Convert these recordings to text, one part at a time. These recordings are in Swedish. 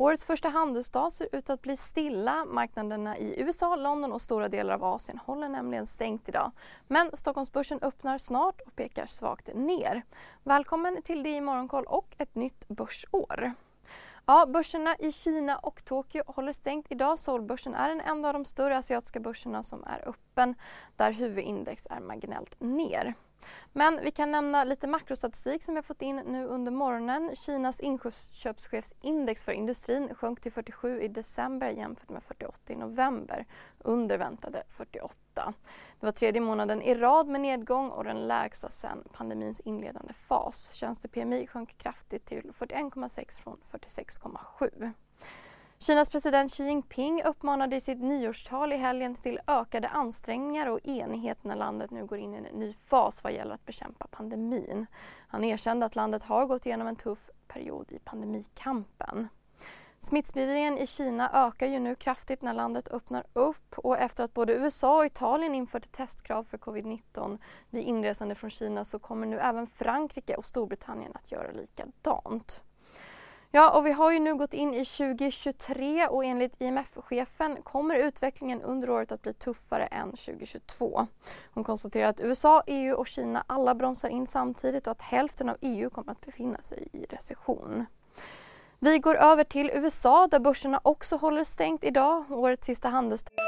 Årets första handelsdag ser ut att bli stilla. Marknaderna i USA, London och stora delar av Asien håller nämligen stängt idag. Men Stockholmsbörsen öppnar snart och pekar svagt ner. Välkommen till det i Morgonkoll och ett nytt börsår. Ja, börserna i Kina och Tokyo håller stängt idag. Seoulbörsen är den enda av de större asiatiska börserna som är öppen där huvudindex är marginellt ner. Men vi kan nämna lite makrostatistik som vi har fått in nu under morgonen. Kinas inköpschefsindex för industrin sjönk till 47 i december jämfört med 48 i november, under väntade 48. Det var tredje månaden i rad med nedgång och den lägsta sedan pandemins inledande fas. Tjänste-PMI sjönk kraftigt till 41,6 från 46,7. Kinas president Xi Jinping uppmanade i sitt nyårstal i helgen till ökade ansträngningar och enighet när landet nu går in i en ny fas vad gäller att bekämpa pandemin. Han erkände att landet har gått igenom en tuff period i pandemikampen. Smittspridningen i Kina ökar ju nu kraftigt när landet öppnar upp och efter att både USA och Italien infört testkrav för covid-19 vid inresande från Kina så kommer nu även Frankrike och Storbritannien att göra likadant. Ja, och vi har ju nu gått in i 2023 och enligt IMF-chefen kommer utvecklingen under året att bli tuffare än 2022. Hon konstaterar att USA, EU och Kina alla bromsar in samtidigt och att hälften av EU kommer att befinna sig i recession. Vi går över till USA där börserna också håller stängt idag, årets sista handelsdag.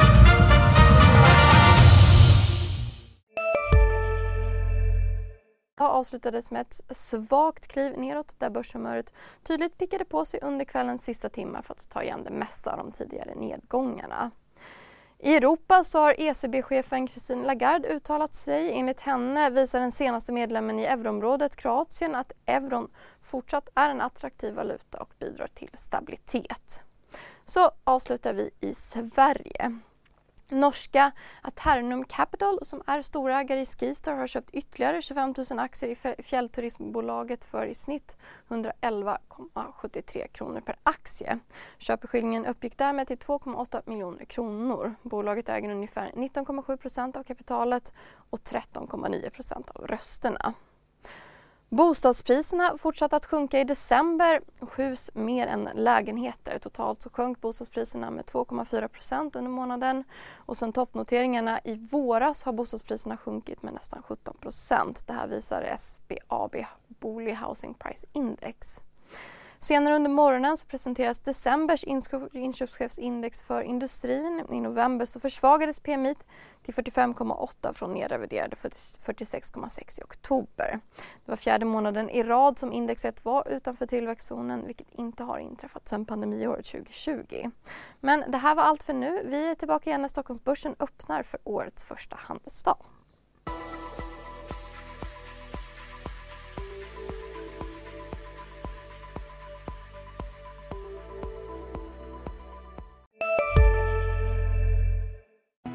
Avslutades med ett svagt kliv neråt där börshumöret tydligt pickade på sig under kvällens sista timmar för att ta igen det mesta av de tidigare nedgångarna. I Europa så har ECB-chefen Christine Lagarde uttalat sig. Enligt henne visar den senaste medlemmen i euroområdet, Kroatien, att euron fortsatt är en attraktiv valuta och bidrar till stabilitet. Så avslutar vi i Sverige. Norska Aternum Capital som är storägare i Skistar har köpt ytterligare 25 000 aktier i fjällturismbolaget för i snitt 111,73 kronor per aktie. Köpeskillingen uppgick därmed till 2,8 miljoner kronor. Bolaget äger ungefär 19,7 procent av kapitalet och 13,9 procent av rösterna. Bostadspriserna fortsatte att sjunka i december, hus mer än lägenheter. Totalt så sjönk bostadspriserna med 2,4 procent under månaden och sen toppnoteringarna i våras har bostadspriserna sjunkit med nästan 17 procent. Det här visar SBAB Booli Housing Price Index. Senare under morgonen så presenteras decembers inköpschefsindex för industrin. I november så försvagades PMI till 45,8 från nedreviderade 46,6 i oktober. Det var fjärde månaden i rad som indexet var utanför tillväxtzonen vilket inte har inträffat sedan pandemiåret 2020. Men det här var allt för nu. Vi är tillbaka igen när Stockholmsbörsen öppnar för årets första handelsdag.